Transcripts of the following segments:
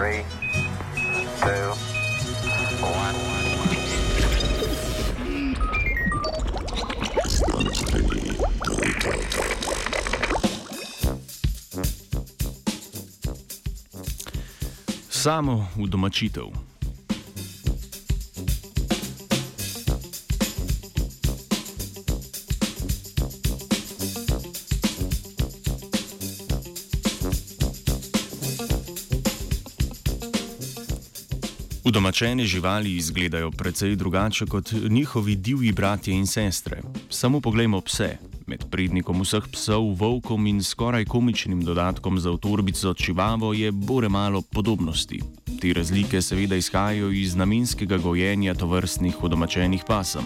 Three, two, one. Samo v domačitev. Udomačene živali izgledajo precej drugače kot njihovi divji bratje in sestre. Samo poglejmo pse. Med prednikom vseh psov, volkom in skoraj komičnim dodatkom za otorbico čivavo je bore malo podobnosti. Te razlike seveda izhajajo iz namenskega gojenja tovrstnih udomačenih pasem.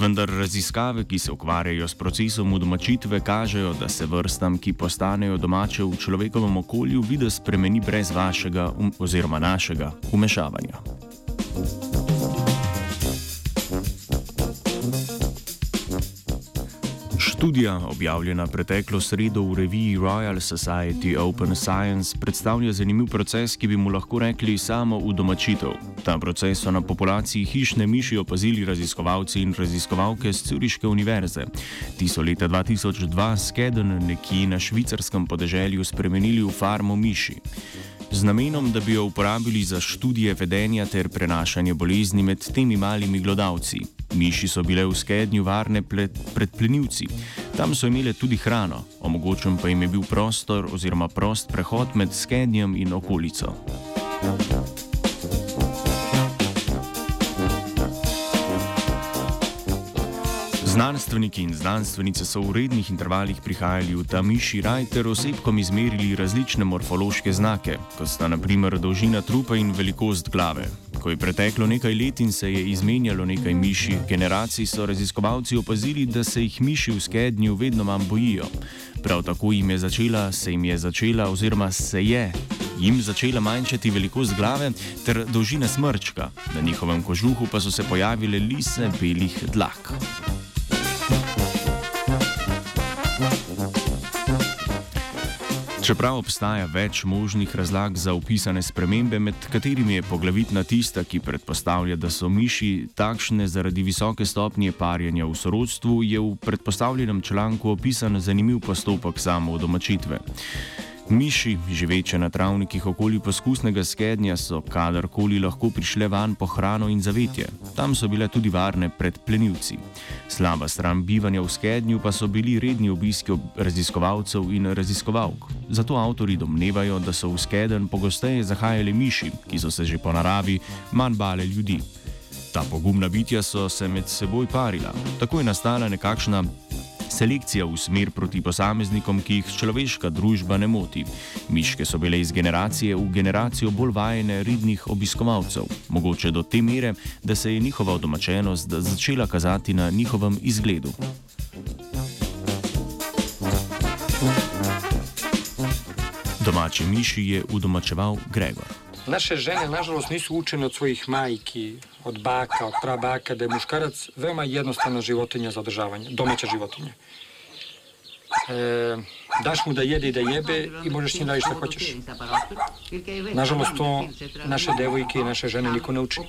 Vendar raziskave, ki se ukvarjajo s procesom udomačitve, kažejo, da se vrstam, ki postanejo domače v človekovem okolju, vidi spremeni brez vašega um, oziroma našega umešavanja. Študija, objavljena preteklo sredo v reviji Royal Society Open Science, predstavlja zanimiv proces, ki bi mu lahko rekli samo udomačitev. Ta proces so na populaciji hišne miši opazili raziskovalci in raziskovalke z Curiške univerze. Ti so leta 2002 skedon nekje na švicarskem podeželju spremenili v farmo miši z namenom, da bi jo uporabili za študije vedenja ter prenašanje bolezni med temi malimi glodavci. Miši so bile v skednju varne pred plenilci. Tam so imele tudi hrano, omogočen pa jim je bil prostor oziroma prost prehod med skednjem in okolico. Thank you. Znanstveniki in znanstvenice so v rednih intervalih prihajali v ta miši raj ter osebkom izmerili različne morfološke znake, kot sta naprimer dolžina trupa in velikost glave. Ko je preteklo nekaj let in se je izmenjalo nekaj miši generacij, so raziskovalci opazili, da se jih miši v skednju vedno manj bojijo. Prav tako jim je začela, se jim je začela, oziroma se je jim začela manjšati velikost glave ter dolžina smrčka, na njihovem kožuhu pa so se pojavile lise belih dlak. Čeprav obstaja več možnih razlag za opisane spremembe, med katerimi je poglavitna tista, ki predpostavlja, da so miši takšne zaradi visoke stopnje parjenja v sorodstvu, je v predpostavljenem članku opisan zanimiv postopek samo domačitve. Miši, živeče na travnikih okoli poskusnega skednja, so kadarkoli lahko prišle van po hrano in zavetje. Tam so bile tudi varne pred plenilci. Slaba stran bivanja v skednju pa so bili redni obiski raziskovalcev in raziskovalk. Zato avtori domnevajo, da so v skeden pogosteje zahajali miši, ki so se že po naravi manj bale ljudi. Ta pogumna bitja so se med seboj parila. Tako je nastala nekakšna selekcija v smer proti posameznikom, ki jih človeška družba ne moti. Miške so bile iz generacije v generacijo bolj vajene ridnih obiskovalcev, mogoče do te mere, da se je njihova domačenost začela kazati na njihovem izgledu. Domače miši je udomačeval Gregor. Naše žene, nažalost, nisu učene od svojih majki, od baka, od prabaka, da je muškarac veoma jednostavna životinja za održavanje, domaća životinja. E, daš mu da jede i da jebe i možeš njim da što hoćeš. Nažalost, to naše devojke i naše žene niko ne uči.